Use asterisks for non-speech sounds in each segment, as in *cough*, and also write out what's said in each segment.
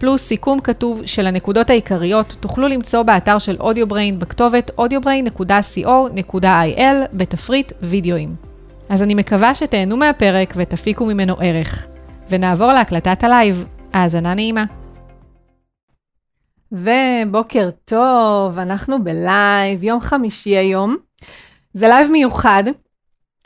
פלוס סיכום כתוב של הנקודות העיקריות, תוכלו למצוא באתר של Audio Brain בכתובת audiobrain.co.il בתפריט וידאוים. אז אני מקווה שתהנו מהפרק ותפיקו ממנו ערך. ונעבור להקלטת הלייב. האזנה נעימה. ובוקר טוב, אנחנו בלייב, יום חמישי היום. זה לייב מיוחד,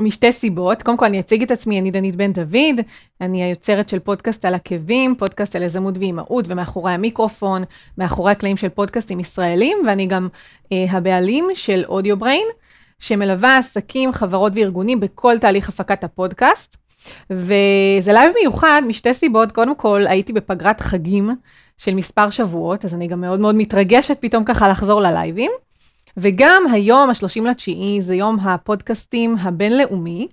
משתי סיבות. קודם כל, אני אציג את עצמי, אני דנית בן דוד, אני היוצרת של פודקאסט על עקבים, פודקאסט על יזמות ואימהות, ומאחורי המיקרופון, מאחורי הקלעים של פודקאסטים ישראלים, ואני גם אה, הבעלים של Audio Brain, שמלווה עסקים, חברות וארגונים בכל תהליך הפקת הפודקאסט. וזה לייב מיוחד משתי סיבות, קודם כל, הייתי בפגרת חגים של מספר שבועות, אז אני גם מאוד מאוד מתרגשת פתאום ככה לחזור ללייבים. וגם היום, ה-30 לתשיעי, זה יום הפודקאסטים הבינלאומי,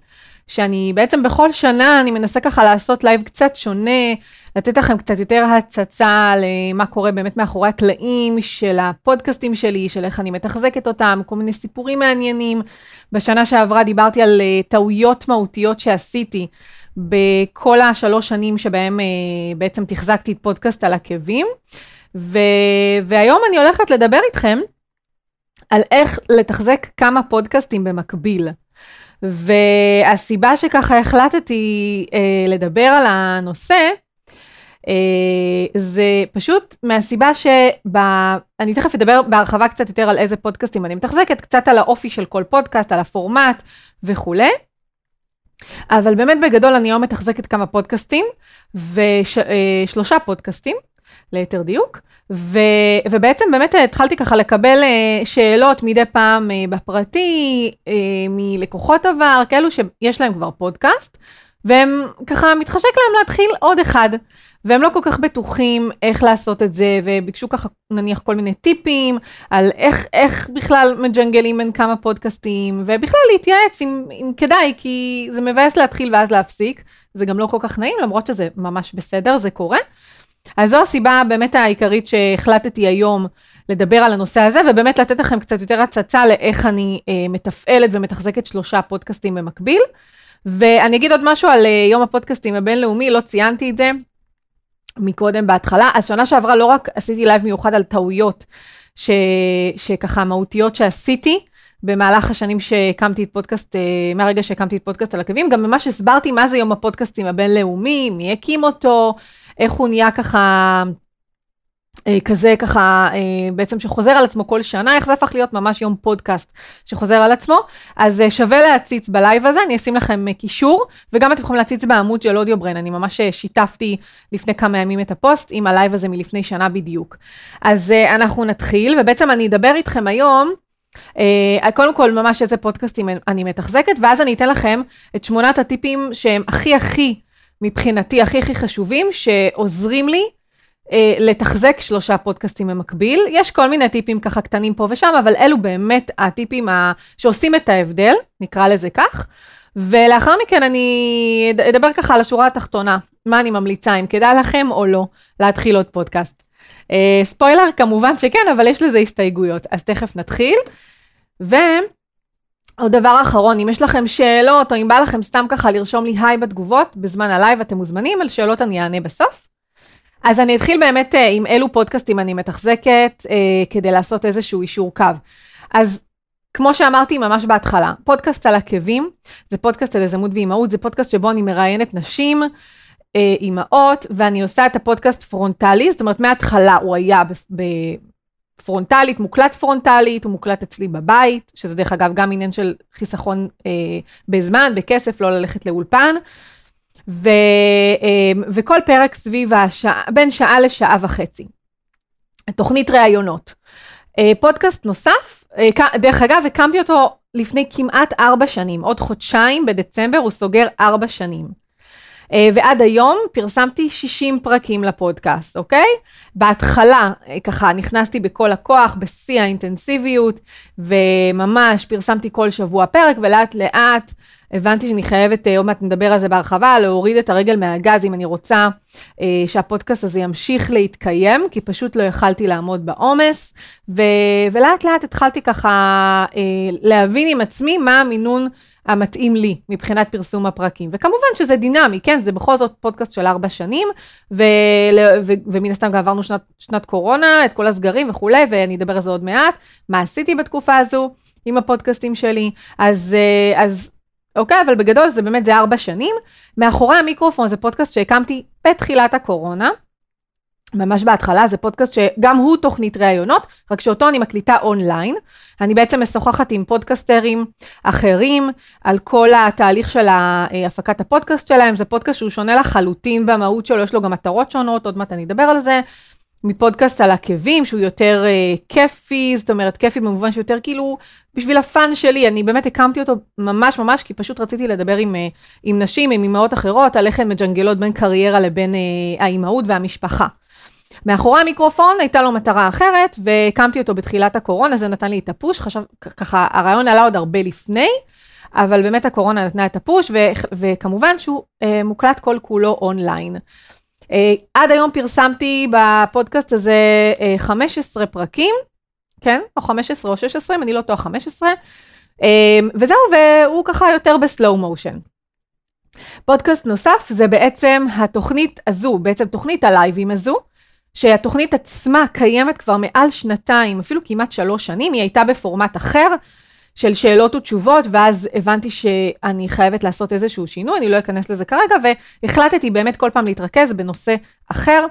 שאני בעצם בכל שנה אני מנסה ככה לעשות לייב קצת שונה, לתת לכם קצת יותר הצצה למה קורה באמת מאחורי הקלעים של הפודקאסטים שלי, של איך אני מתחזקת אותם, כל מיני סיפורים מעניינים. בשנה שעברה דיברתי על uh, טעויות מהותיות שעשיתי בכל השלוש שנים שבהם uh, בעצם תחזקתי את פודקאסט על עקבים. ו- והיום אני הולכת לדבר איתכם על איך לתחזק כמה פודקאסטים במקביל. והסיבה שככה החלטתי אה, לדבר על הנושא, אה, זה פשוט מהסיבה שב... אני תכף אדבר בהרחבה קצת יותר על איזה פודקאסטים אני מתחזקת, קצת על האופי של כל פודקאסט, על הפורמט וכולי. אבל באמת בגדול אני היום מתחזקת כמה פודקאסטים, ושלושה וש, אה, פודקאסטים, ליתר דיוק, ו, ובעצם באמת התחלתי ככה לקבל אה, שאלות מדי פעם אה, בפרטי, אה, מלקוחות עבר, כאלו שיש להם כבר פודקאסט, והם ככה מתחשק להם להתחיל עוד אחד, והם לא כל כך בטוחים איך לעשות את זה, וביקשו ככה נניח כל מיני טיפים על איך, איך בכלל מג'נגלים בין כמה פודקאסטים, ובכלל להתייעץ אם, אם כדאי, כי זה מבאס להתחיל ואז להפסיק, זה גם לא כל כך נעים, למרות שזה ממש בסדר, זה קורה. אז זו הסיבה באמת העיקרית שהחלטתי היום לדבר על הנושא הזה, ובאמת לתת לכם קצת יותר הצצה לאיך אני אה, מתפעלת ומתחזקת שלושה פודקאסטים במקביל. ואני אגיד עוד משהו על אה, יום הפודקאסטים הבינלאומי, לא ציינתי את זה מקודם בהתחלה. אז שנה שעברה לא רק עשיתי לייב מיוחד על טעויות ש, שככה מהותיות שעשיתי, במהלך השנים שהקמתי את פודקאסט, אה, מהרגע שהקמתי את פודקאסט על עקבים, גם ממש הסברתי מה זה יום הפודקאסטים הבינלאומי, מי הקים אותו, איך הוא נהיה ככה, אה, כזה ככה, אה, בעצם שחוזר על עצמו כל שנה, איך זה הפך להיות ממש יום פודקאסט שחוזר על עצמו. אז אה, שווה להציץ בלייב הזה, אני אשים לכם אה, קישור, וגם אתם יכולים להציץ בעמוד של Audio Brain, אני ממש אה, שיתפתי לפני כמה ימים את הפוסט עם הלייב הזה מלפני שנה בדיוק. אז אה, אנחנו נתחיל, ובעצם אני אדבר איתכם היום. אה, קודם כל, ממש איזה פודקאסטים אני מתחזקת, ואז אני אתן לכם את שמונת הטיפים שהם הכי הכי מבחינתי הכי הכי חשובים, שעוזרים לי אה, לתחזק שלושה פודקאסטים במקביל. יש כל מיני טיפים ככה קטנים פה ושם, אבל אלו באמת הטיפים ה... שעושים את ההבדל, נקרא לזה כך. ולאחר מכן אני אדבר ככה על השורה התחתונה, מה אני ממליצה, אם כדאי לכם או לא להתחיל עוד פודקאסט. אה, ספוילר, כמובן שכן, אבל יש לזה הסתייגויות, אז תכף נתחיל. ו... עוד דבר אחרון, אם יש לכם שאלות, או אם בא לכם סתם ככה לרשום לי היי בתגובות, בזמן הלייב אתם מוזמנים, על שאלות אני אענה בסוף. אז אני אתחיל באמת אה, עם אילו פודקאסטים אני מתחזקת, אה, כדי לעשות איזשהו יישור קו. אז כמו שאמרתי ממש בהתחלה, פודקאסט על עקבים, זה פודקאסט על יזמות ואימהות, זה פודקאסט שבו אני מראיינת נשים, אה, אימהות, ואני עושה את הפודקאסט פרונטלי, זאת אומרת מההתחלה הוא היה פרונטלית, מוקלט פרונטלית, הוא מוקלט אצלי בבית, שזה דרך אגב גם עניין של חיסכון אה, בזמן, בכסף, לא ללכת לאולפן. ו, אה, וכל פרק סביב השעה, בין שעה לשעה וחצי. תוכנית ראיונות. אה, פודקאסט נוסף, אה, דרך אגב, הקמתי אותו לפני כמעט ארבע שנים, עוד חודשיים בדצמבר הוא סוגר ארבע שנים. אה, ועד היום פרסמתי 60 פרקים לפודקאסט, אוקיי? בהתחלה, אה, ככה, נכנסתי בכל הכוח, בשיא האינטנסיביות, וממש פרסמתי כל שבוע פרק, ולאט לאט הבנתי שאני חייבת, אה, עוד מעט נדבר על זה בהרחבה, להוריד את הרגל מהגז אם אני רוצה שהפודקאסט הזה ימשיך להתקיים, כי פשוט לא יכלתי לעמוד בעומס, ולאט לאט התחלתי ככה להבין עם עצמי מה המינון המתאים לי מבחינת פרסום הפרקים. וכמובן שזה דינמי, כן? זה בכל זאת פודקאסט של ארבע שנים, ו- ו- ומן הסתם גם עברנו שנת, שנת קורונה, את כל הסגרים וכולי, ואני אדבר על זה עוד מעט, מה עשיתי בתקופה הזו. עם הפודקאסטים שלי, אז, אז אוקיי? אבל בגדול זה באמת, זה ארבע שנים. מאחורי המיקרופון זה פודקאסט שהקמתי בתחילת הקורונה. ממש בהתחלה, זה פודקאסט שגם הוא תוכנית ראיונות, רק שאותו אני מקליטה אונליין. אני בעצם משוחחת עם פודקסטרים אחרים על כל התהליך של הפקת הפודקאסט שלהם, זה פודקאסט שהוא שונה לחלוטין במהות שלו, יש לו גם מטרות שונות, עוד מעט אני אדבר על זה. מפודקאסט על עקבים שהוא יותר אה, כיפי, זאת אומרת כיפי במובן שיותר כאילו בשביל ה fun שלי, אני באמת הקמתי אותו ממש ממש כי פשוט רציתי לדבר עם, אה, עם נשים, עם אמהות אחרות, על איך הן מג'נגלות בין קריירה לבין uh, האימהות והמשפחה. מאחורי המיקרופון הייתה לו מטרה אחרת והקמתי אותו בתחילת הקורונה, זה נתן לי את הפוש, חשב, ככה הרעיון עלה עוד הרבה לפני, אבל באמת הקורונה נתנה את הפוש ו, וכמובן שהוא uh, מוקלט כל כולו אונליין. אה, עד היום פרסמתי בפודקאסט הזה 15 אה, פרקים, כן? או 15 או 16, אם אני לא טועה 15, אה, וזהו, והוא ככה יותר בסלואו מושן. פודקאסט נוסף זה בעצם התוכנית הזו, בעצם תוכנית הלייבים הזו, שהתוכנית עצמה קיימת כבר מעל שנתיים, אפילו כמעט שלוש שנים, היא הייתה בפורמט אחר, של שאלות ותשובות, ואז הבנתי שאני חייבת לעשות איזשהו שינוי, אני לא אכנס לזה כרגע, והחלטתי באמת כל פעם להתרכז בנושא אחר.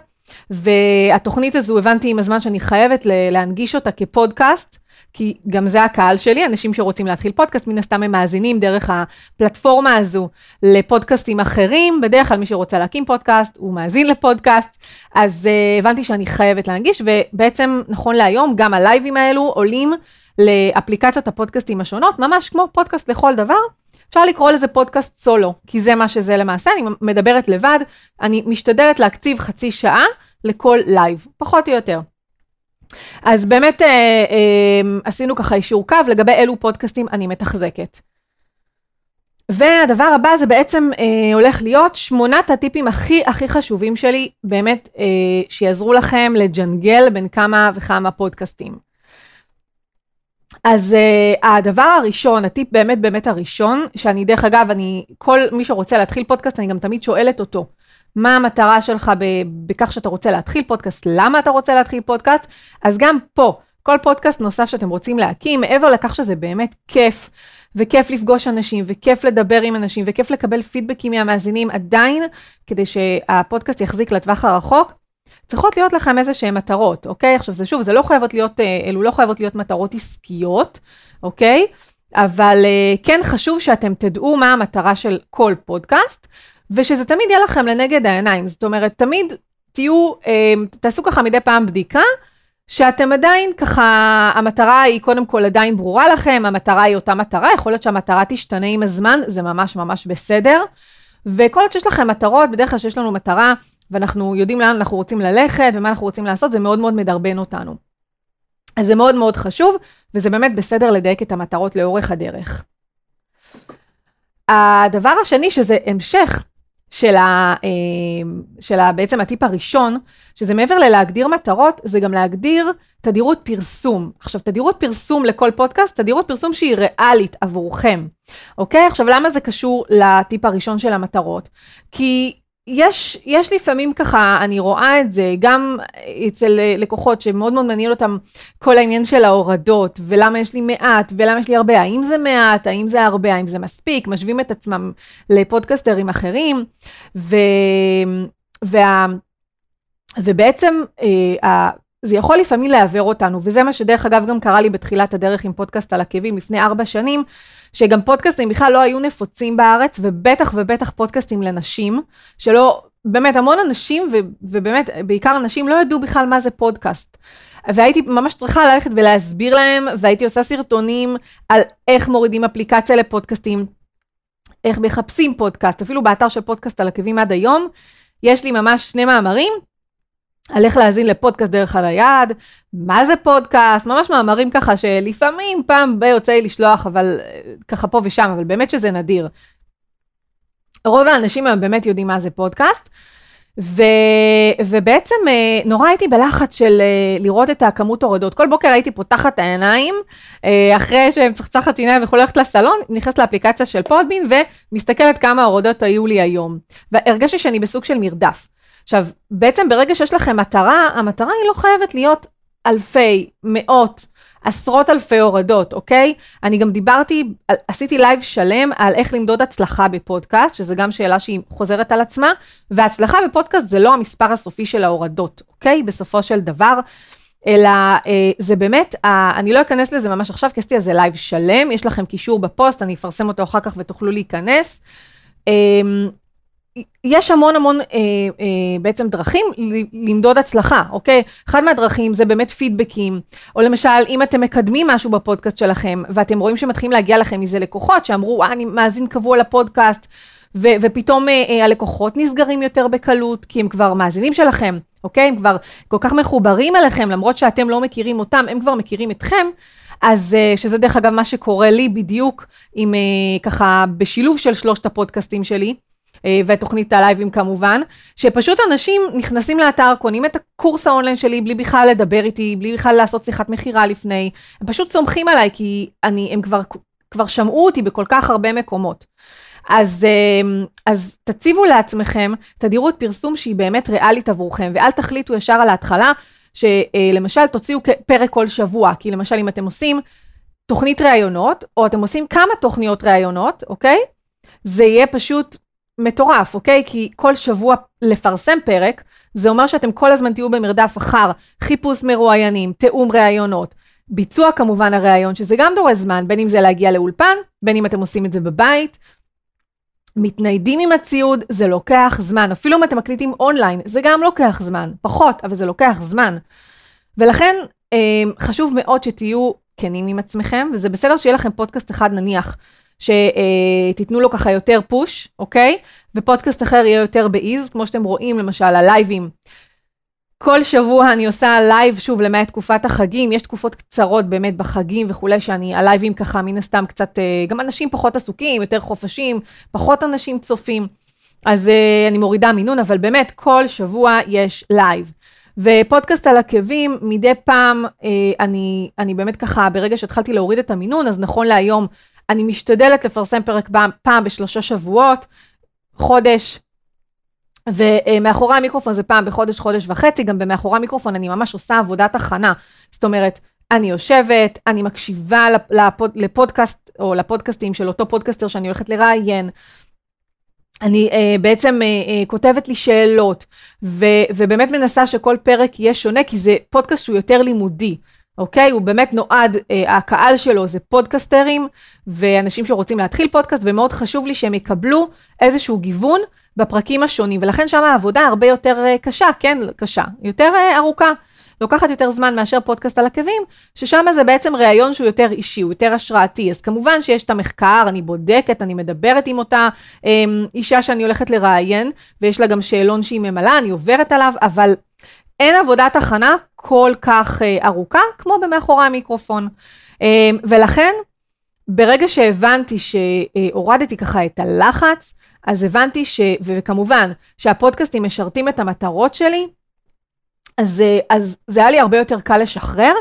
והתוכנית הזו הבנתי עם הזמן שאני חייבת להנגיש אותה כפודקאסט, כי גם זה הקהל שלי, אנשים שרוצים להתחיל פודקאסט, מן הסתם הם מאזינים דרך הפלטפורמה הזו לפודקאסטים אחרים, בדרך כלל מי שרוצה להקים פודקאסט, הוא מאזין לפודקאסט, אז uh, הבנתי שאני חייבת להנגיש, ובעצם נכון להיום, גם הלייבים האלו עולים לאפליקציות הפודקאסטים השונות, ממש כמו פודקאסט לכל דבר. אפשר לקרוא לזה פודקאסט סולו, כי זה מה שזה למעשה, אני מדברת לבד, אני משתדלת להקציב חצי שעה לכל לייב, פחות או יותר. אז באמת אה, אה, עשינו ככה אישור קו לגבי אילו פודקאסטים אני מתחזקת. והדבר הבא זה בעצם אה, הולך להיות שמונת הטיפים הכי הכי חשובים שלי, באמת אה, שיעזרו לכם לג'נגל בין כמה וכמה פודקאסטים. אז אה, הדבר הראשון, הטיפ באמת באמת הראשון, שאני דרך אגב, אני, כל מי שרוצה להתחיל פודקאסט, אני גם תמיד שואלת אותו, מה המטרה שלך בכך שאתה רוצה להתחיל פודקאסט, למה אתה רוצה להתחיל פודקאסט, אז גם פה, כל פודקאסט נוסף שאתם רוצים להקים, מעבר לכך שזה באמת כיף, וכיף לפגוש אנשים, וכיף לדבר עם אנשים, וכיף לקבל פידבקים מהמאזינים, עדיין, כדי שהפודקאסט יחזיק לטווח הרחוק, צריכות להיות לכם איזה שהן מטרות, אוקיי? עכשיו זה שוב, זה לא חייבות להיות, אה, אלו לא חייבות להיות מטרות עסקיות, אוקיי? אבל אה, כן חשוב שאתם תדעו מה המטרה של כל פודקאסט, ושזה תמיד יהיה לכם לנגד העיניים. זאת אומרת, תמיד תהיו, אה, תעשו ככה מדי פעם בדיקה, שאתם עדיין ככה, המטרה היא קודם כל עדיין ברורה לכם, המטרה היא אותה מטרה, יכול להיות שהמטרה תשתנה עם הזמן, זה ממש ממש בסדר. וכל עוד שיש לכם מטרות, בדרך כלל שיש לנו מטרה ואנחנו יודעים לאן אנחנו רוצים ללכת ומה אנחנו רוצים לעשות, זה מאוד מאוד מדרבן אותנו. אז זה מאוד מאוד חשוב, וזה באמת בסדר לדייק את המטרות לאורך הדרך. הדבר השני, שזה המשך של, ה, אה, של ה, בעצם הטיפ הראשון, שזה מעבר ללהגדיר מטרות, זה גם להגדיר תדירות פרסום. עכשיו, תדירות פרסום לכל פודקאסט, תדירות פרסום שהיא ריאלית עבורכם, אוקיי? עכשיו, למה זה קשור לטיפ הראשון של המטרות? כי יש, יש לפעמים ככה, אני רואה את זה גם אצל לקוחות שמאוד מאוד מעניין אותם כל העניין של ההורדות, ולמה יש לי מעט, ולמה יש לי הרבה, האם זה מעט, האם זה הרבה, האם זה מספיק, משווים את עצמם לפודקסטרים אחרים, ו, וה, ובעצם אה, זה יכול לפעמים לעוור אותנו, וזה מה שדרך אגב גם קרה לי בתחילת הדרך עם פודקאסט על עקבים לפני ארבע שנים, שגם פודקאסטים בכלל לא היו נפוצים בארץ, ובטח ובטח פודקאסטים לנשים, שלא, באמת המון אנשים, ו, ובאמת בעיקר נשים, לא ידעו בכלל מה זה פודקאסט. והייתי ממש צריכה ללכת ולהסביר להם, והייתי עושה סרטונים על איך מורידים אפליקציה לפודקאסטים, איך מחפשים פודקאסט, אפילו באתר של פודקאסט על עקבים עד היום, יש לי ממש שני מאמרים על איך להאזין לפודקאסט דרך על היד, מה זה פודקאסט, ממש מאמרים ככה שלפעמים פעם ביוצא לי לשלוח, אבל אה, ככה פה ושם, אבל באמת שזה נדיר. רוב האנשים היום באמת יודעים מה זה פודקאסט. ו, ובעצם אה, נורא הייתי בלחץ של אה, לראות את הכמות הורדות. כל בוקר הייתי פותחת העיניים, אחרי שמצחצחת שיניים וכו', הולכת לסלון, נכנסת לאפליקציה של Podbean ומסתכלת כמה הורדות היו לי היום. והרגשתי שאני בסוג של מרדף. עכשיו, בעצם ברגע שיש לכם מטרה, המטרה היא לא חייבת להיות אלפי, מאות, עשרות אלפי הורדות, אוקיי? אני גם דיברתי, עשיתי לייב שלם על איך למדוד הצלחה בפודקאסט, שזה גם שאלה שהיא חוזרת על עצמה, והצלחה בפודקאסט זה לא המספר הסופי של ההורדות, אוקיי? בסופו של דבר. אלא אה, זה באמת, אה, אני לא אכנס לזה ממש עכשיו, כי עשיתי על זה לייב שלם, יש לכם קישור בפוסט, אני אפרסם אותו אחר כך ותוכלו להיכנס. אה, יש המון המון אה, אה, בעצם דרכים למדוד הצלחה, אוקיי? אחד מהדרכים זה באמת פידבקים, או למשל, אם אתם מקדמים משהו בפודקאסט שלכם, ואתם רואים שמתחילים להגיע לכם מזה לקוחות, שאמרו, אה, אני מאזין קבוע לפודקאסט, ו- ופתאום אה, אה, הלקוחות נסגרים יותר בקלות, כי הם כבר מאזינים שלכם, אוקיי? הם כבר כל כך מחוברים אליכם, למרות שאתם לא מכירים אותם, הם כבר מכירים אתכם. אז אה, שזה דרך אגב מה שקורה לי בדיוק עם אה, ככה בשילוב של שלושת הפודקאסטים שלי. אה, ותוכנית הלייבים כמובן, שפשוט אנשים נכנסים לאתר, קונים את הקורס האונליין שלי בלי בכלל לדבר איתי, בלי בכלל לעשות שיחת מכירה לפני, הם פשוט סומכים עליי כי אני, הם כבר, כבר שמעו אותי בכל כך הרבה מקומות. אז, אה, אז תציבו לעצמכם תדירות פרסום שהיא באמת ריאלית עבורכם, ואל תחליטו ישר על ההתחלה, שלמשל תוציאו פרק כל שבוע, כי למשל אם אתם עושים תוכנית ראיונות, או אתם עושים כמה תוכניות ראיונות, אוקיי? זה יהיה פשוט מטורף, אוקיי? כי כל שבוע לפרסם פרק, זה אומר שאתם כל הזמן תהיו במרדף אחר חיפוש מרואיינים, תיאום ראיונות, ביצוע כמובן הראיון, שזה גם דורש זמן, בין אם זה להגיע לאולפן, בין אם אתם עושים את זה בבית. מתניידים עם הציוד, זה לוקח זמן. אפילו אם אתם מקליטים אונליין, זה גם לוקח זמן. פחות, אבל זה לוקח זמן. ולכן אה, חשוב מאוד שתהיו כנים עם עצמכם, וזה בסדר שיהיה לכם פודקאסט אחד נניח שתיתנו לו ככה יותר push, אוקיי? ופודקאסט אחר יהיה יותר ב ease, כמו שאתם רואים למשל הלייבים. כל שבוע אני עושה לייב, שוב, למעט תקופת החגים, יש תקופות קצרות באמת בחגים וכולי, שאני, הלייבים ככה מן הסתם קצת, אה, גם אנשים פחות עסוקים, יותר חופשים, פחות אנשים צופים, אז אה, אני מורידה מינון, אבל באמת כל שבוע יש לייב. ופודקאסט על עקבים, מדי פעם, אה, אני, אני באמת ככה, ברגע שהתחלתי להוריד את המינון, אז נכון להיום אני משתדלת לפרסם פרק פעם בשלושה שבועות, חודש, ומאחורי המיקרופון זה פעם בחודש, חודש וחצי, גם במאחורי המיקרופון אני ממש עושה עבודת הכנה. זאת אומרת, אני יושבת, אני מקשיבה לפוד, לפודקאסט, או לפודקאסטים של אותו פודקאסטר שאני הולכת לראיין. אני uh, בעצם uh, uh, כותבת לי שאלות, ו, ובאמת מנסה שכל פרק יהיה שונה, כי זה פודקאסט שהוא יותר לימודי. אוקיי? הוא באמת נועד, אה, הקהל שלו זה פודקסטרים ואנשים שרוצים להתחיל פודקאסט, ומאוד חשוב לי שהם יקבלו איזשהו גיוון בפרקים השונים, ולכן שם העבודה הרבה יותר אה, קשה, כן, קשה, יותר אה, ארוכה. לוקחת יותר זמן מאשר פודקאסט על עקבים, ששם זה בעצם ראיון שהוא יותר אישי, הוא יותר השראתי. אז כמובן שיש את המחקר, אני בודקת, אני מדברת עם אותה אה, אישה שאני הולכת לראיין, ויש לה גם שאלון שהיא ממלאה, אני עוברת עליו, אבל אין עבודת הכנה כל כך uh, ארוכה כמו במאחורי המיקרופון. Uh, ולכן, ברגע שהבנתי שהורדתי ככה את הלחץ, אז הבנתי ש... וכמובן, שהפודקאסטים משרתים את המטרות שלי, אז, uh, אז זה היה לי הרבה יותר קל לשחרר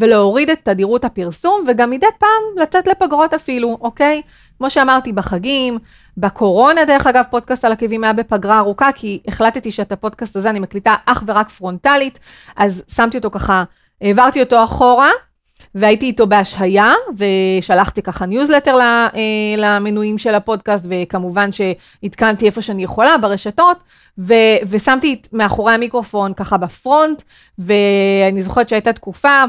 ולהוריד את תדירות הפרסום, וגם מדי פעם לצאת לפגרות אפילו, אוקיי? כמו שאמרתי, בחגים, בקורונה, דרך אגב, פודקאסט על עקבים היה בפגרה ארוכה, כי החלטתי שאת הפודקאסט הזה אני מקליטה אך ורק פרונטלית, אז שמתי אותו ככה, העברתי אותו אחורה, והייתי איתו בהשהיה, ושלחתי ככה ניוזלטר אה, למנויים של הפודקאסט, וכמובן שעדכנתי איפה שאני יכולה ברשתות, ו- ושמתי מאחורי המיקרופון ככה ב front, ואני זוכרת שהייתה תקופה,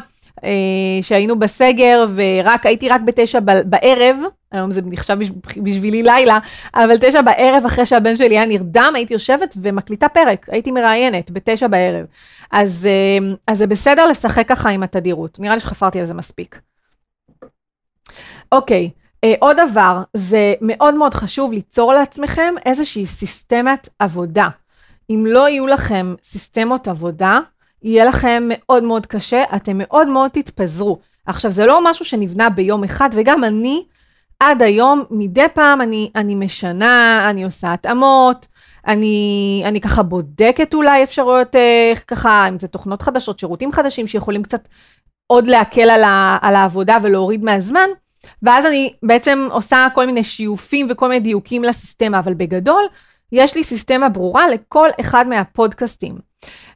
שהיינו בסגר ורק הייתי רק בתשע בערב, היום זה נחשב בשבילי לילה, אבל תשע בערב אחרי שהבן שלי היה נרדם, הייתי יושבת ומקליטה פרק, הייתי מראיינת בתשע בערב. אז, אה, אז זה בסדר לשחק ככה עם התדירות, נראה לי שחפרתי על זה מספיק. אוקיי, אה, עוד דבר, זה מאוד מאוד חשוב ליצור לעצמכם איזושהי סיסטמת עבודה. אם לא יהיו לכם סיסטמות עבודה, יהיה לכם מאוד מאוד קשה, אתם מאוד מאוד תתפזרו. עכשיו, זה לא משהו שנבנה ביום אחד, וגם אני, עד היום, מדי פעם אני, אני משנה, אני עושה התאמות, אני, אני ככה בודקת אולי אפשרויות, אה, ככה, אם זה תוכנות חדשות, שירותים חדשים שיכולים קצת עוד להקל על, ה, על העבודה ולהוריד מהזמן, ואז אני בעצם עושה כל מיני שיופים וכל מיני דיוקים לסיסטמה, אבל בגדול, יש לי סיסטמה ברורה לכל אחד מהפודקאסטים.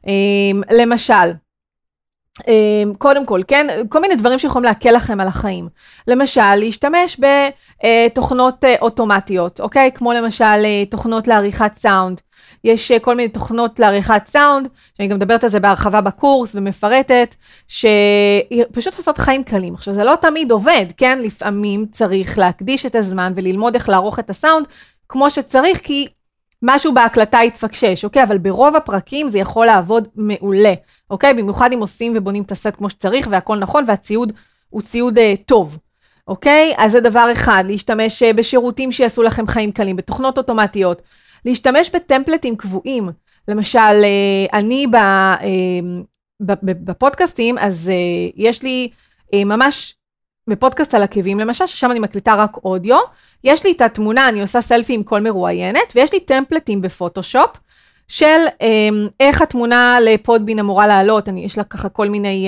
אמ, למשל, אמ, קודם כל, כן, כל מיני דברים שיכולים להקל לכם על החיים. למשל, להשתמש בתוכנות אה, אוטומטיות, אוקיי? כמו למשל אה, תוכנות לעריכת סאונד. יש אה, כל מיני תוכנות לעריכת סאונד, שאני גם מדברת על זה בהרחבה בקורס ומפרטת, שפשוט עושות חיים קלים. עכשיו, זה לא תמיד עובד, כן? לפעמים צריך להקדיש את הזמן וללמוד איך לערוך את הסאונד כמו שצריך, כי משהו בהקלטה יתפקשש, אוקיי? אבל ברוב הפרקים זה יכול לעבוד מעולה, אוקיי? במיוחד אם עושים ובונים את הסט כמו שצריך והכל נכון והציוד הוא ציוד אה, טוב, אוקיי? אז זה דבר אחד, להשתמש אה, בשירותים שיעשו לכם חיים קלים, בתוכנות אוטומטיות, להשתמש בטמפלטים קבועים. למשל, אה, אני ב, אה, בפודקאסטים, אז אה, יש לי ממש בפודקאסט על עקבים למשל, ששם אני מקליטה רק אודיו, יש לי את התמונה, אני עושה סלפי עם כל מרואיינת, ויש לי טמפלטים בפוטושופ של אה, איך התמונה לפודבין אמורה לעלות, אני, יש לה ככה כל מיני,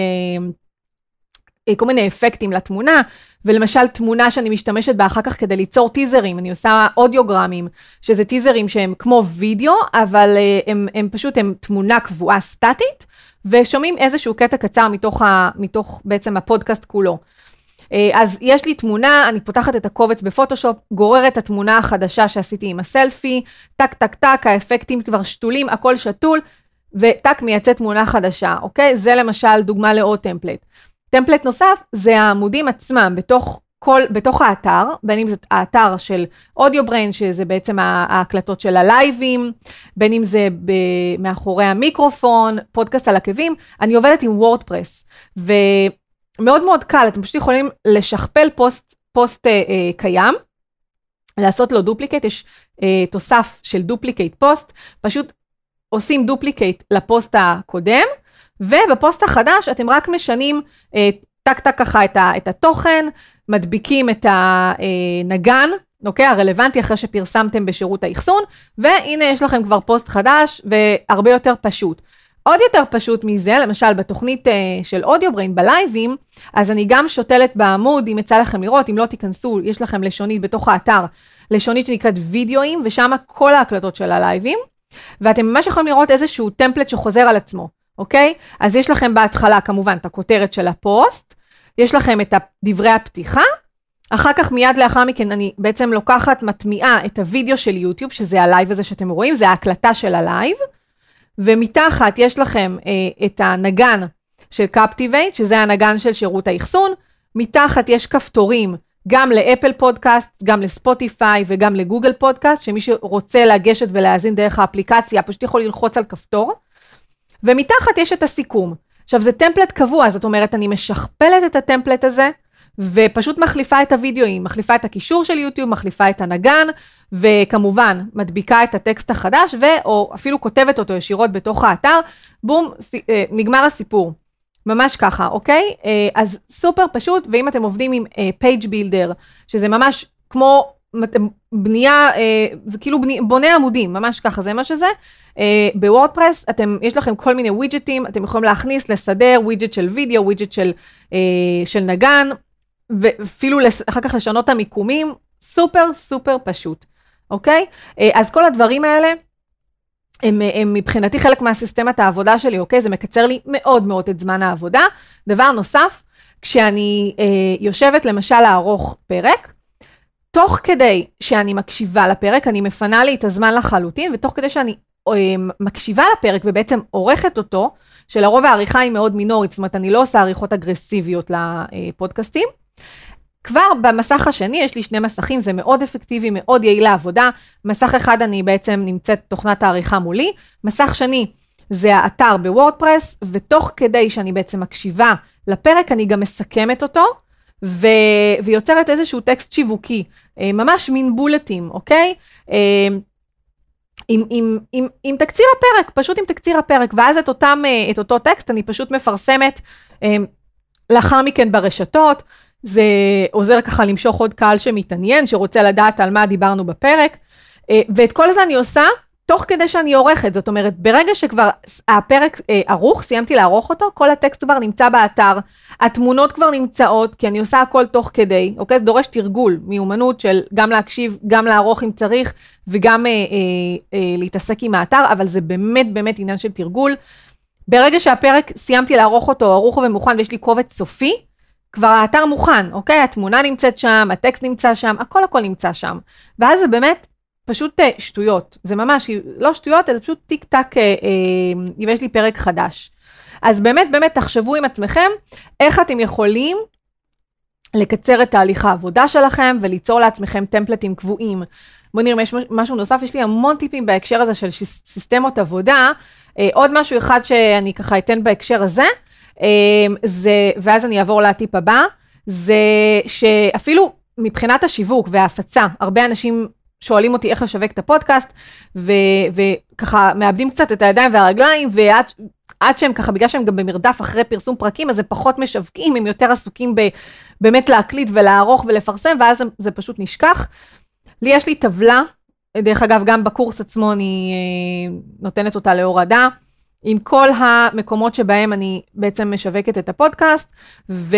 אה, כל מיני אפקטים לתמונה, ולמשל תמונה שאני משתמשת בה אחר כך כדי ליצור טיזרים, אני עושה אודיוגרמים, שזה טיזרים שהם כמו וידאו, אבל אה, הם, הם פשוט, הם תמונה קבועה סטטית, ושומעים איזשהו קטע קצר מתוך, ה, מתוך בעצם הפודקאסט כולו. אה, אז יש לי תמונה, אני פותחת את הקובץ בפוטושופ, גוררת את התמונה החדשה שעשיתי עם הסלפי, טק טק טק, האפקטים כבר שתולים, הכל שתול, וטק מייצא תמונה חדשה, אוקיי? זה למשל דוגמה לעוד template. template נוסף זה העמודים עצמם בתוך כל, בתוך האתר, בין אם זה האתר של Audio Brain, שזה בעצם ההקלטות של הלייבים, בין אם זה ב, מאחורי המיקרופון, פודקאסט על עקבים, אני עובדת עם WordPress. ו... מאוד מאוד קל, אתם פשוט יכולים לשכפל פוסט, פוסט אה, אה, קיים, לעשות לו duplicate, יש אה, תוסף של duplicate post, פשוט עושים duplicate לפוסט הקודם, ובפוסט החדש אתם רק משנים אה, טק טק ככה את, ה, את התוכן, מדביקים את הנגן, אוקיי? הרלוונטי אחרי שפרסמתם בשירות האחסון, והנה יש לכם כבר פוסט חדש והרבה יותר פשוט. עוד יותר פשוט מזה, למשל בתוכנית אה, של Audio Brain בלייבים, אז אני גם שותלת בעמוד, אם יצא לכם לראות, אם לא תיכנסו, יש לכם לשונית בתוך האתר, לשונית שנקראת וידאוים, ושם כל ההקלטות של הלייבים, ואתם ממש יכולים לראות איזשהו template שחוזר על עצמו, אוקיי? אז יש לכם בהתחלה כמובן את הכותרת של הפוסט, יש לכם את דברי הפתיחה, אחר כך מיד לאחר מכן אני בעצם לוקחת, מטמיעה את הוידאו של יוטיוב, שזה הלייב הזה שאתם רואים, זה ההקלטה של הלייב, ומתחת יש לכם אה, את הנגן של Captivate, שזה הנגן של שירות האחסון, מתחת יש כפתורים גם לאפל פודקאסט, גם לספוטיפיי וגם לגוגל פודקאסט, שמי שרוצה לגשת ולהאזין דרך האפליקציה פשוט יכול ללחוץ על כפתור, ומתחת יש את הסיכום. עכשיו זה template קבוע, זאת אומרת אני משכפלת את ה template הזה, ופשוט מחליפה את הוידאוים, מחליפה את הקישור של יוטיוב, מחליפה את הנגן, וכמובן מדביקה את הטקסט החדש, ו/או אפילו כותבת אותו ישירות בתוך האתר, בום, אה, נגמר הסיפור. ממש ככה, אוקיי? אה, אז סופר פשוט, ואם אתם עובדים עם page אה, builder, שזה ממש כמו בנייה, זה כאילו בני, בונה עמודים, ממש ככה, זה מה שזה. ב-WordPress, אתם, יש לכם כל מיני ווידג'טים, אתם יכולים להכניס, לסדר ווידג'ט של וידאו, ווידג'ט של, של נגן, ואפילו אחר כך לשנות את המיקומים, סופר סופר פשוט, אוקיי? אה, אז כל הדברים האלה, הם, הם מבחינתי חלק מהסיסטמת העבודה שלי, אוקיי? זה מקצר לי מאוד מאוד את זמן העבודה. דבר נוסף, כשאני אה, יושבת למשל לערוך פרק, תוך כדי שאני מקשיבה לפרק, אני מפנה לי את הזמן לחלוטין, ותוך כדי שאני אה, מקשיבה לפרק ובעצם עורכת אותו, שלרוב העריכה היא מאוד מינורית, זאת אומרת, אני לא עושה עריכות אגרסיביות לפודקאסטים, כבר במסך השני, יש לי שני מסכים, זה מאוד אפקטיבי, מאוד יעיל לעבודה. מסך אחד אני בעצם נמצאת תוכנת העריכה מולי, מסך שני זה האתר בוורדפרס, ותוך כדי שאני בעצם מקשיבה לפרק, אני גם מסכמת אותו, ו... ויוצרת איזשהו טקסט שיווקי, אה, ממש מין בולטים, אוקיי? אה, עם, עם, עם, עם תקציר הפרק, פשוט עם תקציר הפרק, ואז את, אותם, אה, את אותו טקסט אני פשוט מפרסמת לאחר מכן ברשתות, זה עוזר ככה למשוך עוד קהל שמתעניין, שרוצה לדעת על מה דיברנו בפרק, ואת כל זה אני עושה תוך כדי שאני עורכת, זאת אומרת, ברגע שכבר הפרק אה, ערוך, סיימתי לערוך אותו, כל הטקסט כבר נמצא באתר, התמונות כבר נמצאות, כי אני עושה הכל תוך כדי, אוקיי? זה דורש תרגול, מיומנות של גם להקשיב, גם לערוך אם צריך, וגם אה, אה, אה, להתעסק עם האתר, אבל זה באמת באמת עניין של תרגול. ברגע שהפרק, סיימתי לערוך אותו, ערוך ומוכן, ויש לי קובץ סופי, כבר האתר מוכן, אוקיי? התמונה נמצאת שם, הטקסט נמצא שם, הכל הכל נמצא שם. ואז זה באמת פשוט אה, שטויות, זה ממש, לא שטויות, זה פשוט טיק טק, אה, אה, אם יש לי פרק חדש. אז באמת, באמת, תחשבו עם עצמכם, איך אתם יכולים לקצר את תהליך העבודה שלכם וליצור לעצמכם טמפלטים קבועים. בואו נראה אם יש משהו נוסף, יש לי המון טיפים בהקשר הזה של סיסטמות עבודה. עוד משהו אחד שאני ככה אתן בהקשר הזה, זה, ואז אני אעבור לטיפ הבא, זה שאפילו מבחינת השיווק וההפצה, הרבה אנשים שואלים אותי איך לשווק את הפודקאסט, ו, וככה מאבדים קצת את הידיים והרגליים, ועד עד שהם ככה, בגלל שהם גם במרדף אחרי פרסום פרקים, אז הם פחות משווקים, הם יותר עסוקים ב, באמת להקליט ולערוך ולפרסם, ואז זה פשוט נשכח. לי יש לי טבלה, דרך אגב, גם בקורס עצמו אני אה, נותנת אותה להורדה. עם כל המקומות שבהם אני בעצם משווקת את הפודקאסט, ו...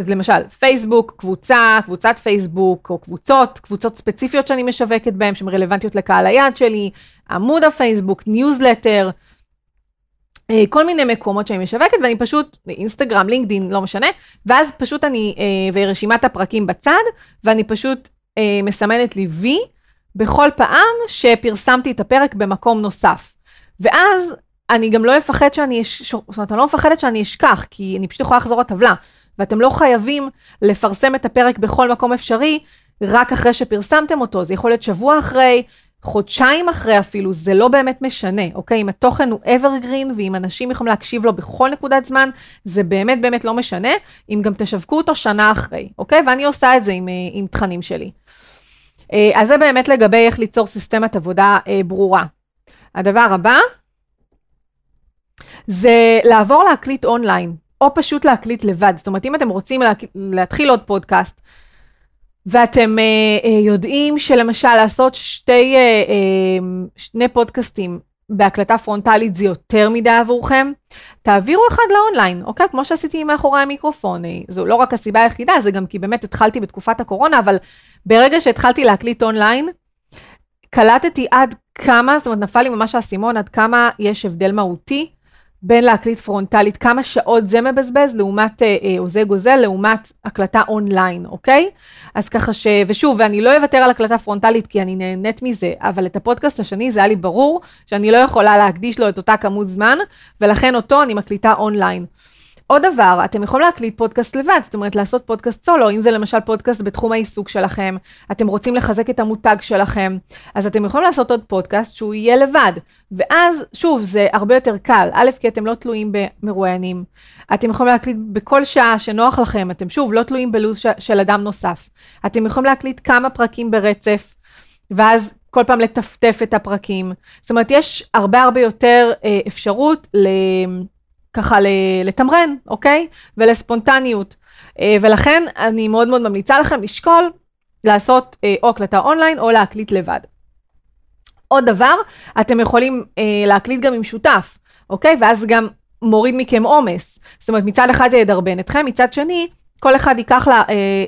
אז למשל, פייסבוק, קבוצה, קבוצת פייסבוק, או קבוצות, קבוצות ספציפיות שאני משווקת בהן, שהן רלוונטיות לקהל היעד שלי, עמוד הפייסבוק, ניוזלטר, אה, כל מיני מקומות שאני משווקת, ואני פשוט, אינסטגרם, לינקדין, לא משנה, ואז פשוט אני, אה, ורשימת הפרקים בצד, ואני פשוט אה, מסמנת לי וי בכל פעם שפרסמתי את הפרק במקום נוסף. ואז אני גם לא אפחד שאני, זאת אומרת, אני לא מפחדת שאני אשכח, כי אני פשוט יכולה לחזור לטבלה. ואתם לא חייבים לפרסם את הפרק בכל מקום אפשרי, רק אחרי שפרסמתם אותו. זה יכול להיות שבוע אחרי, חודשיים אחרי אפילו, זה לא באמת משנה, אוקיי? אם התוכן הוא evergreen ואם אנשים יכולים להקשיב לו בכל נקודת זמן, זה באמת באמת לא משנה, אם גם תשווקו אותו שנה אחרי, אוקיי? ואני עושה את זה עם, אה, עם תכנים שלי. אה, אז זה באמת לגבי איך ליצור סיסטמת עבודה אה, ברורה. הדבר הבא, זה לעבור להקליט אונליין. או פשוט להקליט לבד. זאת אומרת, אם אתם רוצים לה, להתחיל עוד פודקאסט, ואתם אה, אה, יודעים שלמשל לעשות שתי, אה, אה, שני פודקאסטים בהקלטה פרונטלית זה יותר מדי עבורכם, תעבירו אחד לאונליין, אוקיי? כמו שעשיתי מאחורי המיקרופון. אה, זו לא רק הסיבה היחידה, זה גם כי באמת התחלתי בתקופת הקורונה, אבל ברגע שהתחלתי להקליט אונליין, קלטתי עד כמה, זאת אומרת, נפל לי ממש האסימון, עד כמה יש הבדל מהותי בין להקליט פרונטלית, כמה שעות זה מבזבז לעומת, אה, אה, או זה גוזל, לעומת הקלטה אונליין, אוקיי? אז ככה ש... ושוב, ואני לא אוותר על הקלטה פרונטלית כי אני נהנית מזה, אבל את הפודקאסט השני זה היה לי ברור שאני לא יכולה להקדיש לו את אותה כמות זמן, ולכן אותו אני מקליטה אונליין. עוד דבר, אתם יכולים להקליט פודקאסט לבד, זאת אומרת לעשות פודקאסט סולו, אם זה למשל פודקאסט בתחום העיסוק שלכם, אתם רוצים לחזק את המותג שלכם, אז אתם יכולים לעשות עוד פודקאסט שהוא יהיה לבד. ואז, שוב, זה הרבה יותר קל. א', כי אתם לא תלויים במרואיינים. אתם יכולים להקליט בכל שעה שנוח לכם, אתם שוב לא תלויים בלו"ז של אדם נוסף. אתם יכולים להקליט כמה פרקים ברצף, ואז כל פעם לטפטף את הפרקים. זאת אומרת, יש הרבה הרבה יותר אה, אפשרות ל... ככה לתמרן, אוקיי? ולספונטניות. אה, ולכן אני מאוד מאוד ממליצה לכם לשקול לעשות אה, או הקלטה אונליין או להקליט לבד. עוד דבר, אתם יכולים אה, להקליט גם עם שותף, אוקיי? ואז גם מוריד מכם עומס. זאת אומרת, מצד אחד זה ידרבן אתכם, מצד שני, כל אחד ייקח לה,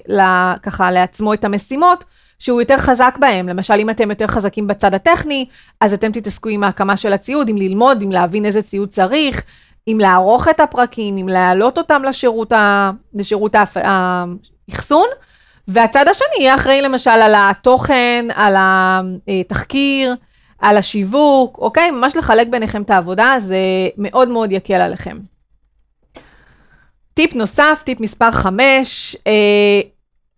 לה, ככה לעצמו את המשימות שהוא יותר חזק בהם. למשל, אם אתם יותר חזקים בצד הטכני, אז אתם תתעסקו עם ההקמה של הציוד, עם ללמוד, עם להבין איזה ציוד צריך, אם לערוך את הפרקים, אם להעלות אותם לשירות, ה... לשירות האחסון, והצד השני יהיה אחראי למשל על התוכן, על התחקיר, על השיווק, אוקיי? ממש לחלק ביניכם את העבודה, זה מאוד מאוד יקל עליכם. טיפ נוסף, טיפ מספר 5, אה,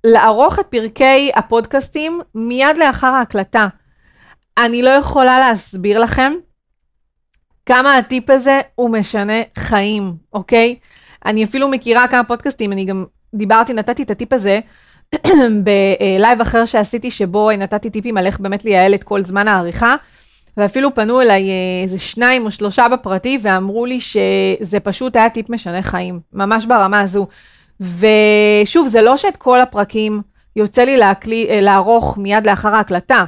לערוך את פרקי הפודקאסטים מיד לאחר ההקלטה. אני לא יכולה להסביר לכם כמה הטיפ הזה הוא משנה חיים, אוקיי? אני אפילו מכירה כמה פודקאסטים, אני גם דיברתי, נתתי את הטיפ הזה *clears throat* בלייב אחר שעשיתי, שבו נתתי טיפים על איך באמת לייעל את כל זמן העריכה, ואפילו פנו אליי אה, איזה שניים או שלושה בפרטי, ואמרו לי שזה פשוט היה טיפ משנה חיים, ממש ברמה הזו. ושוב, זה לא שאת כל הפרקים יוצא לי להקלי, אה, לערוך מיד לאחר ההקלטה,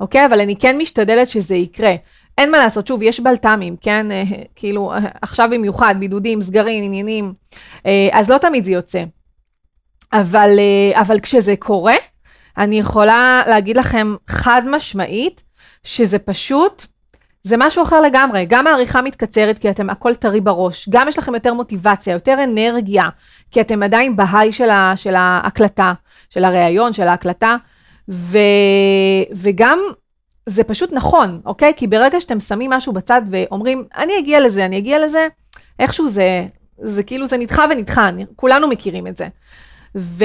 אוקיי? אבל אני כן משתדלת שזה יקרה. אין מה לעשות, שוב, יש בלת"מים, כן? אה, כאילו, עכשיו במיוחד, בידודים, סגרים, עניינים, אז לא תמיד זה יוצא. אבל, אבל כשזה קורה, אני יכולה להגיד לכם חד משמעית, שזה פשוט, זה משהו אחר לגמרי. גם העריכה מתקצרת כי אתם הכל טרי בראש, גם יש לכם יותר מוטיבציה, יותר אנרגיה, כי אתם עדיין בהיי של, של ההקלטה, של הראיון, של ההקלטה, ו, וגם זה פשוט נכון, אוקיי? כי ברגע שאתם שמים משהו בצד ואומרים, אני אגיע לזה, אני אגיע לזה, איכשהו זה, זה כאילו זה נדחה ונדחה, כולנו מכירים את זה. ו...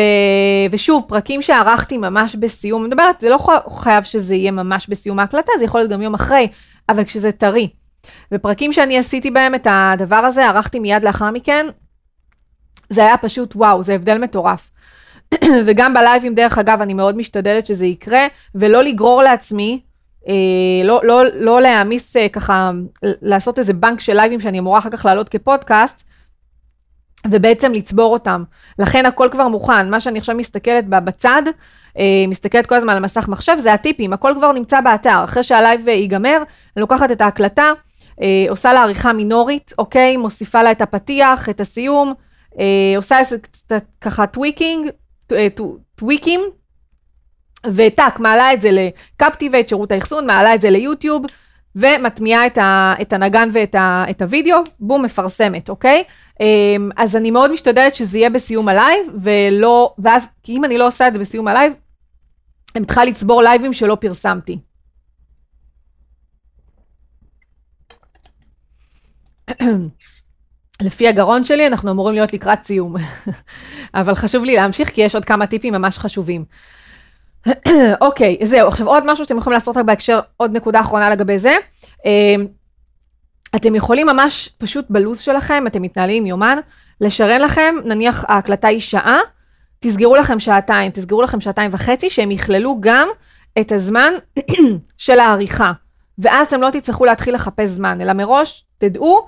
ושוב, פרקים שערכתי ממש בסיום, אני מדברת, זה לא חייב שזה יהיה ממש בסיום ההקלטה, זה יכול להיות גם יום אחרי, אבל כשזה טרי. ופרקים שאני עשיתי בהם את הדבר הזה, ערכתי מיד לאחר מכן, זה היה פשוט וואו, זה הבדל מטורף. *clears throat* וגם בלייבים, דרך אגב, אני מאוד משתדלת שזה יקרה, ולא לגרור לעצמי, לא, לא, לא להעמיס אה, ככה, לעשות איזה בנק של לייבים שאני אמורה אחר כך לעלות כפודקאסט, ובעצם לצבור אותם. לכן הכל כבר מוכן. מה שאני עכשיו מסתכלת בצד, אה, מסתכלת כל הזמן על מסך מחשב, זה הטיפים, הכל כבר נמצא באתר. אחרי שהלייב ייגמר, אני לוקחת את ההקלטה, אה, עושה לה עריכה מינורית, אוקיי? מוסיפה לה את הפתיח, את הסיום, אה, עושה קצת ככה tweaking, טוויקים, וטאק, מעלה את זה ל Captivate, שירות האחסון, מעלה את זה ליוטיוב, ומטמיעה את, את הנגן ואת ה, את הוידאו, בום, מפרסמת, אוקיי? אמ, אז אני מאוד משתדלת שזה יהיה בסיום הלייב, ולא, ואז, כי אם אני לא עושה את זה בסיום הלייב, אני צריכה לצבור לייבים שלא פרסמתי. *clears throat* לפי הגרון שלי אנחנו אמורים להיות לקראת סיום, *laughs* אבל חשוב לי להמשיך כי יש עוד כמה טיפים ממש חשובים. *clears throat* אוקיי, זהו, עכשיו עוד משהו שאתם יכולים לעשות רק בהקשר, עוד נקודה אחרונה לגבי זה. אמ, אתם יכולים ממש פשוט בלו"ז שלכם, אתם מתנהלים עם יומן, לשרן לכם, נניח ההקלטה היא שעה, תסגרו לכם שעתיים, תסגרו לכם שעתיים וחצי, שהם יכללו גם את הזמן *clears throat* של העריכה. ואז אתם לא תצטרכו להתחיל לחפש זמן, אלא מראש תדעו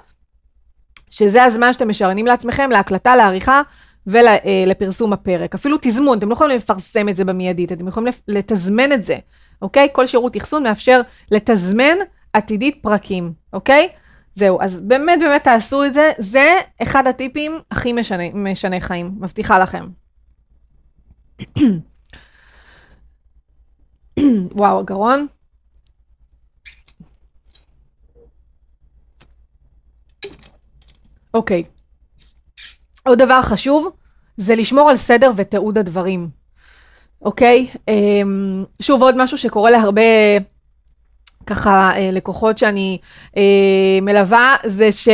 שזה הזמן שאתם משרנים לעצמכם להקלטה, לעריכה ולפרסום הפרק. אפילו תזמון, אתם לא יכולים לפרסם את זה במיידית, אתם יכולים לתזמן את זה, אוקיי? כל שירות אחסון מאפשר לתזמן עתידית פרקים, אוקיי? זהו, אז באמת באמת תעשו את זה, זה אחד הטיפים הכי משנה, משנה חיים, מבטיחה לכם. *coughs* וואו, הגרון. אוקיי. עוד דבר חשוב, זה לשמור על סדר ותיעוד הדברים. אוקיי? אמ, שוב, עוד משהו שקורה להרבה ככה אה, לקוחות שאני אה, מלווה, זה ש...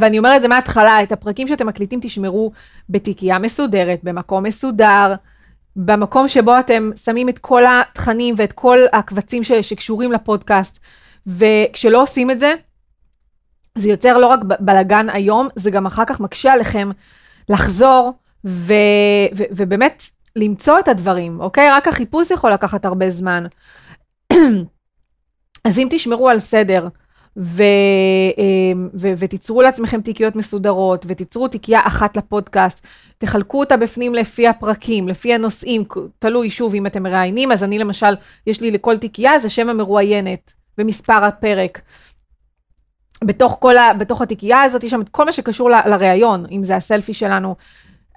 ואני אומרת את זה מההתחלה, את הפרקים שאתם מקליטים תשמרו בתיקייה מסודרת, במקום מסודר, במקום שבו אתם שמים את כל התכנים ואת כל הקבצים ש... שקשורים לפודקאסט, וכשלא עושים את זה, זה יוצר לא רק בלאגן היום, זה גם אחר כך מקשה עליכם לחזור ו... ו... ובאמת למצוא את הדברים, אוקיי? רק החיפוש יכול לקחת הרבה זמן. *clears throat* אז אם תשמרו על סדר ו, אמ, ו, ותיצרו לעצמכם תיקיות מסודרות ותיצרו תיקייה אחת לפודקאסט, תחלקו אותה בפנים לפי הפרקים, לפי הנושאים, תלוי שוב אם אתם מראיינים, אז אני למשל, יש לי לכל תיקייה זה שם המרואיינת ומספר הפרק. בתוך כל ה... בתוך התיקייה הזאת יש שם את כל מה שקשור ל, לראיון, אם זה הסלפי שלנו,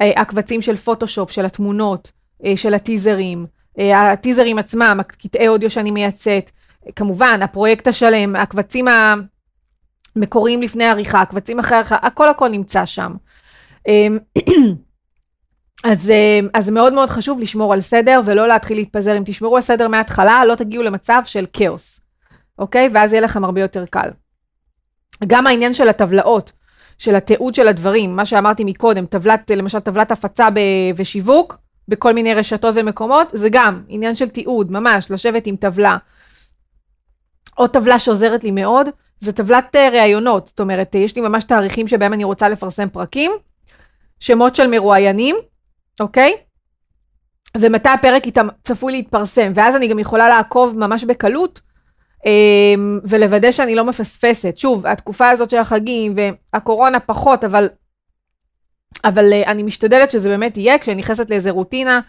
אה, הקבצים של פוטושופ, של התמונות, אה, של הטיזרים, אה, הטיזרים עצמם, הקטעי אודיו שאני מייצאת, כמובן, הפרויקט השלם, הקבצים המקוריים לפני עריכה, הקבצים אחרי עריכה, הכל הכל נמצא שם. אמ, *clears throat* אז, אמ, אז מאוד מאוד חשוב לשמור על סדר ולא להתחיל להתפזר. אם תשמרו על סדר מההתחלה, לא תגיעו למצב של כאוס, אוקיי? ואז יהיה לכם הרבה יותר קל. גם העניין של הטבלאות, של התיעוד של הדברים, מה שאמרתי מקודם, טבלת, למשל טבלת הפצה ושיווק, בכל מיני רשתות ומקומות, זה גם עניין של תיעוד, ממש, לשבת עם טבלה. עוד טבלה שעוזרת לי מאוד, זה טבלת אה, ראיונות. זאת אומרת, יש לי ממש תאריכים שבהם אני רוצה לפרסם פרקים, שמות של מרואיינים, אוקיי? ומתי הפרק צפוי להתפרסם, ואז אני גם יכולה לעקוב ממש בקלות ולוודא שאני לא מפספסת. שוב, התקופה הזאת של החגים והקורונה פחות, אבל, אבל אה, אני משתדלת שזה באמת יהיה, כשאני נכנסת לאיזה רוטינה,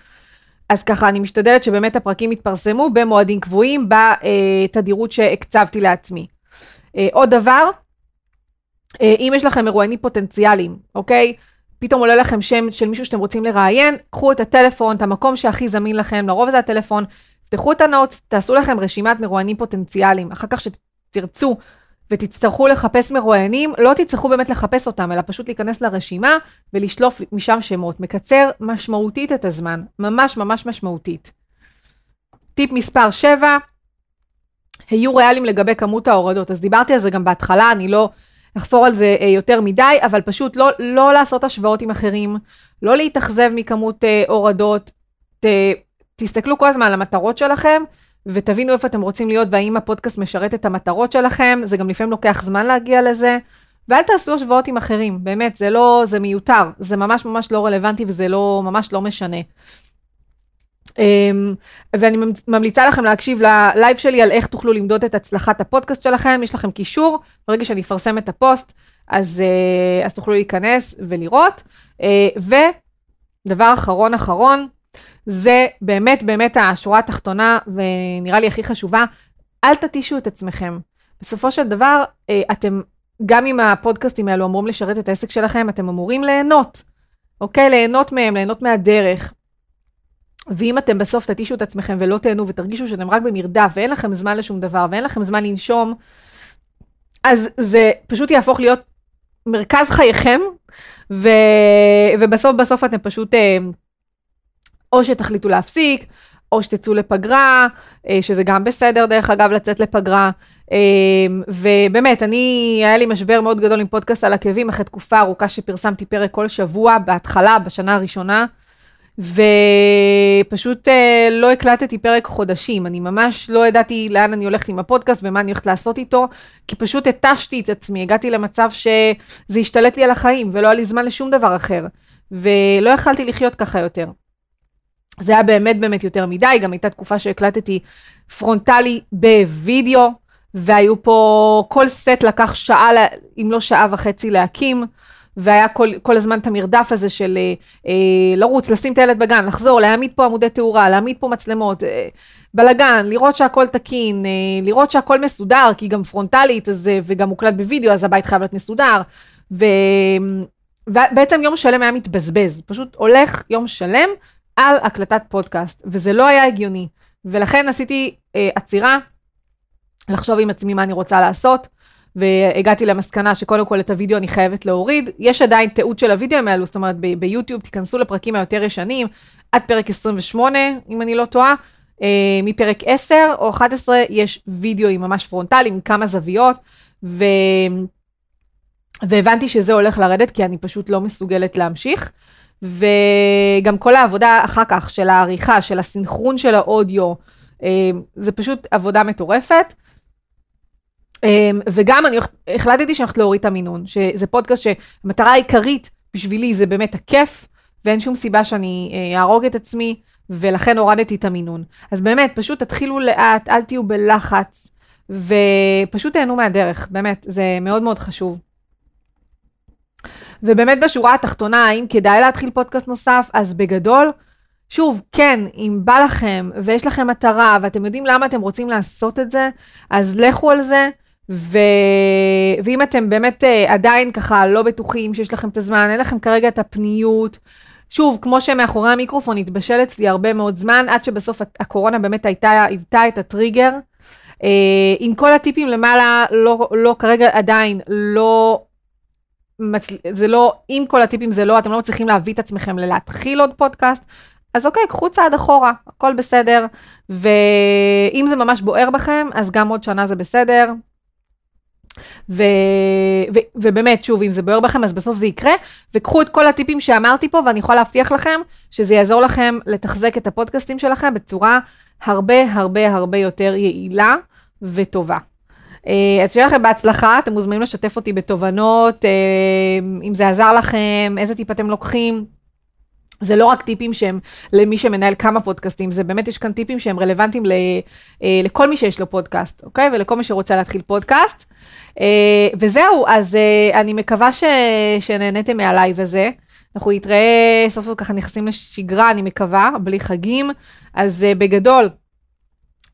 אז ככה אני משתדלת שבאמת הפרקים יתפרסמו במועדים קבועים, בתדירות שהקצבתי לעצמי. אה, עוד דבר, אה, אם יש לכם מרואיינים פוטנציאליים, אוקיי? פתאום עולה לכם שם של מישהו שאתם רוצים לראיין, קחו את הטלפון, את המקום שהכי זמין לכם, לרוב זה הטלפון, תפתחו את הנוטס, תעשו לכם רשימת מרואיינים פוטנציאליים. אחר כך שתרצו ותצטרכו לחפש מרואיינים, לא תצטרכו באמת לחפש אותם, אלא פשוט להיכנס לרשימה ולשלוף משם שמות. מקצר משמעותית את הזמן, ממש ממש משמעותית. טיפ מספר 7, היו ריאליים לגבי כמות ההורדות. אז דיברתי על זה גם בהתחלה, אני לא אחפור על זה אה, יותר מדי, אבל פשוט לא, לא לעשות השוואות עם אחרים, לא להתאכזב מכמות אה, הורדות, ת, תסתכלו כל הזמן על המטרות שלכם, ותבינו איפה אתם רוצים להיות והאם הפודקאסט משרת את המטרות שלכם, זה גם לפעמים לוקח זמן להגיע לזה, ואל תעשו השוואות עם אחרים, באמת, זה לא, זה מיותר, זה ממש ממש לא רלוונטי וזה לא, ממש לא משנה. Um, ואני ממליצה לכם להקשיב ללייב שלי על איך תוכלו למדוד את הצלחת הפודקאסט שלכם, יש לכם קישור, ברגע שאני אפרסם את הפוסט, אז, uh, אז תוכלו להיכנס ולראות. Uh, ודבר אחרון אחרון, זה באמת באמת השורה התחתונה, ונראה לי הכי חשובה, אל תתישו את עצמכם. בסופו של דבר, אה, אתם, גם אם הפודקאסטים האלו אמורים לשרת את העסק שלכם, אתם אמורים ליהנות, אוקיי? ליהנות מהם, ליהנות מהדרך. ואם אתם בסוף תתישו את עצמכם ולא תהנו ותרגישו שאתם רק במרדף ואין לכם זמן לשום דבר ואין לכם זמן לנשום, אז זה פשוט יהפוך להיות מרכז חייכם, ו... ובסוף בסוף אתם פשוט אה, או שתחליטו להפסיק, או שתצאו לפגרה, אה, שזה גם בסדר דרך אגב לצאת לפגרה. אה, ובאמת, אני, היה לי משבר מאוד גדול עם פודקאסט על עקבים אחרי תקופה ארוכה שפרסמתי פרק כל שבוע, בהתחלה, בשנה הראשונה, ופשוט אה, לא הקלטתי פרק חודשים. אני ממש לא ידעתי לאן אני הולכת עם הפודקאסט ומה אני הולכת לעשות איתו, כי פשוט התשתי את עצמי, הגעתי למצב שזה השתלט לי על החיים, ולא היה לי זמן לשום דבר אחר. ולא יכלתי לחיות ככה יותר. זה היה באמת באמת יותר מדי, גם הייתה תקופה שהקלטתי פרונטלי בווידאו, והיו פה, כל סט לקח שעה, אם לא שעה וחצי להקים, והיה כל, כל הזמן את המרדף הזה של אה, אה, לרוץ, לשים את הילד בגן, לחזור, להעמיד פה עמודי תאורה, להעמיד פה מצלמות, אה, בלאגן, לראות שהכל תקין, אה, לראות שהכל מסודר, כי גם פרונטלית, אז, אה, וגם מוקלט בווידאו, אז הבית חייב להיות מסודר, ו... ובעצם יום שלם היה מתבזבז, פשוט הולך יום שלם על הקלטת פודקאסט, וזה לא היה הגיוני. ולכן עשיתי אה, עצירה, לחשוב עם עצמי מה אני רוצה לעשות, והגעתי למסקנה שקודם כל את הוידאו אני חייבת להוריד. יש עדיין תיעוד של הוידאו האלו, זאת אומרת ביוטיוב תיכנסו לפרקים היותר ישנים, עד פרק 28, אם אני לא טועה. אה, מפרק 10 או 11 יש וידאוים ממש פרונטליים, עם כמה זוויות, ו... והבנתי שזה הולך לרדת כי אני פשוט לא מסוגלת להמשיך. וגם כל העבודה אחר כך של העריכה, של הסינכרון של האודיו, אה, זה פשוט עבודה מטורפת. אה, וגם אני החלטתי שאני הולכת להוריד את המינון, שזה פודקאסט שהמטרה העיקרית בשבילי זה באמת הכיף, ואין שום סיבה שאני אה, אהרוג את עצמי, ולכן הורדתי את המינון. אז באמת, פשוט תתחילו לאט, אל תהיו בלחץ, ופשוט תהנו מהדרך, באמת, זה מאוד מאוד חשוב. ובאמת בשורה התחתונה, האם כדאי להתחיל פודקאסט נוסף? אז בגדול, שוב, כן, אם בא לכם ויש לכם מטרה ואתם יודעים למה אתם רוצים לעשות את זה, אז לכו על זה. ו... ואם אתם באמת uh, עדיין ככה לא בטוחים שיש לכם את הזמן, אין לכם כרגע את הפניות, שוב, כמו שמאחורי המיקרופון התבשל אצלי הרבה מאוד זמן, עד שבסוף הקורונה באמת הייתה, היוותה את הטריגר. Uh, עם כל הטיפים למעלה, לא, לא, כרגע עדיין לא מצל... זה לא, אם כל הטיפים זה לא, אתם לא מצליחים להביא את עצמכם ללהתחיל עוד פודקאסט, אז אוקיי, קחו צעד אחורה, הכל בסדר, ואם זה ממש בוער בכם, אז גם עוד שנה זה בסדר. ו... ו... ובאמת, שוב, אם זה בוער בכם, אז בסוף זה יקרה, וקחו את כל הטיפים שאמרתי פה, ואני יכולה להבטיח לכם שזה יעזור לכם לתחזק את הפודקאסטים שלכם בצורה הרבה הרבה הרבה יותר יעילה וטובה. אה, אז שיהיה לכם בהצלחה, אתם מוזמנים לשתף אותי בתובנות, אה, אם זה עזר לכם, איזה טיפ אתם לוקחים. זה לא רק טיפים שהם למי שמנהל כמה פודקאסטים, זה באמת יש כאן טיפים שהם רלוונטיים ל, אה, לכל מי שיש לו פודקאסט, אוקיי? ולכל מי שרוצה להתחיל פודקאסט. וזהו, אז אני מקווה ש, שנהניתם מהלייב הזה. אנחנו נתראה סוף סוף ככה נכנסים לשגרה, אני מקווה, בלי חגים. אז בגדול,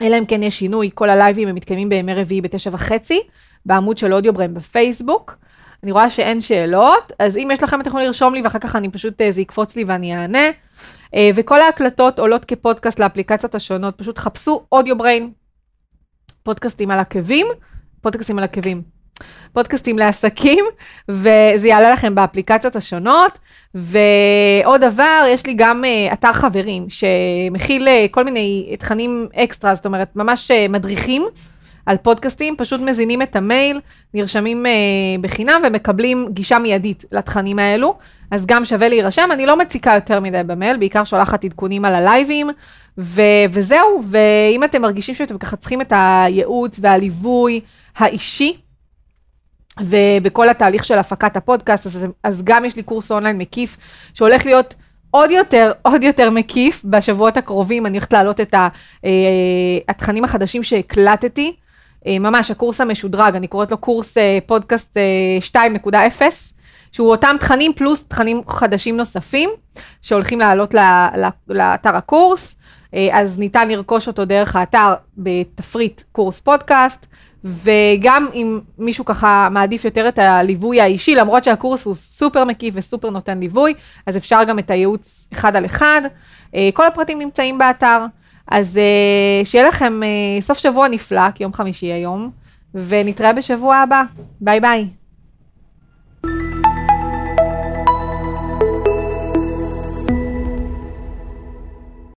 אלא אם כן יש שינוי, כל הלייבים הם מתקיימים בימי רביעי בתשע וחצי, בעמוד של אודיובריין בפייסבוק. אני רואה שאין שאלות, אז אם יש לכם אתם יכולים לרשום לי ואחר כך אני פשוט, אה, זה יקפוץ לי ואני אענה. אה, וכל ההקלטות עולות כפודקאסט לאפליקציות השונות, פשוט חפשו אודיובריין, פודקאסטים על עקבים, פודקאסטים על עקבים. פודקאסטים לעסקים, וזה יעלה לכם באפליקציות השונות. ועוד דבר, יש לי גם uh, אתר חברים, שמכיל uh, כל מיני תכנים אקסטרה, זאת אומרת, ממש uh, מדריכים על פודקאסטים, פשוט מזינים את המייל, נרשמים uh, בחינם ומקבלים גישה מיידית לתכנים האלו, אז גם שווה להירשם. אני לא מציקה יותר מדי במייל, בעיקר שולחת עדכונים על הלייבים, ו- וזהו, ואם אתם מרגישים שאתם ככה צריכים את הייעוץ והליווי האישי, ובכל התהליך של הפקת הפודקאסט, אז, אז גם יש לי קורס אונליין מקיף, שהולך להיות עוד יותר, עוד יותר מקיף בשבועות הקרובים, אני הולכת להעלות את אה, התכנים החדשים שהקלטתי, אה, ממש הקורס המשודרג, אני קוראת לו קורס אה, פודקאסט 2.0, שהוא אותם תכנים פלוס תכנים חדשים נוספים, שהולכים לעלות לאתר הקורס, אז ניתן לרכוש אותו דרך האתר בתפריט קורס פודקאסט. וגם אם מישהו ככה מעדיף יותר את הליווי האישי, למרות שהקורס הוא סופר מקיף וסופר נותן ליווי, אז אפשר גם את הייעוץ אחד על אחד. אה, כל הפרטים נמצאים באתר, אז אה, שיהיה לכם אה, סוף שבוע נפלא, כי יום חמישי היום, ונתראה בשבוע הבא. ביי ביי.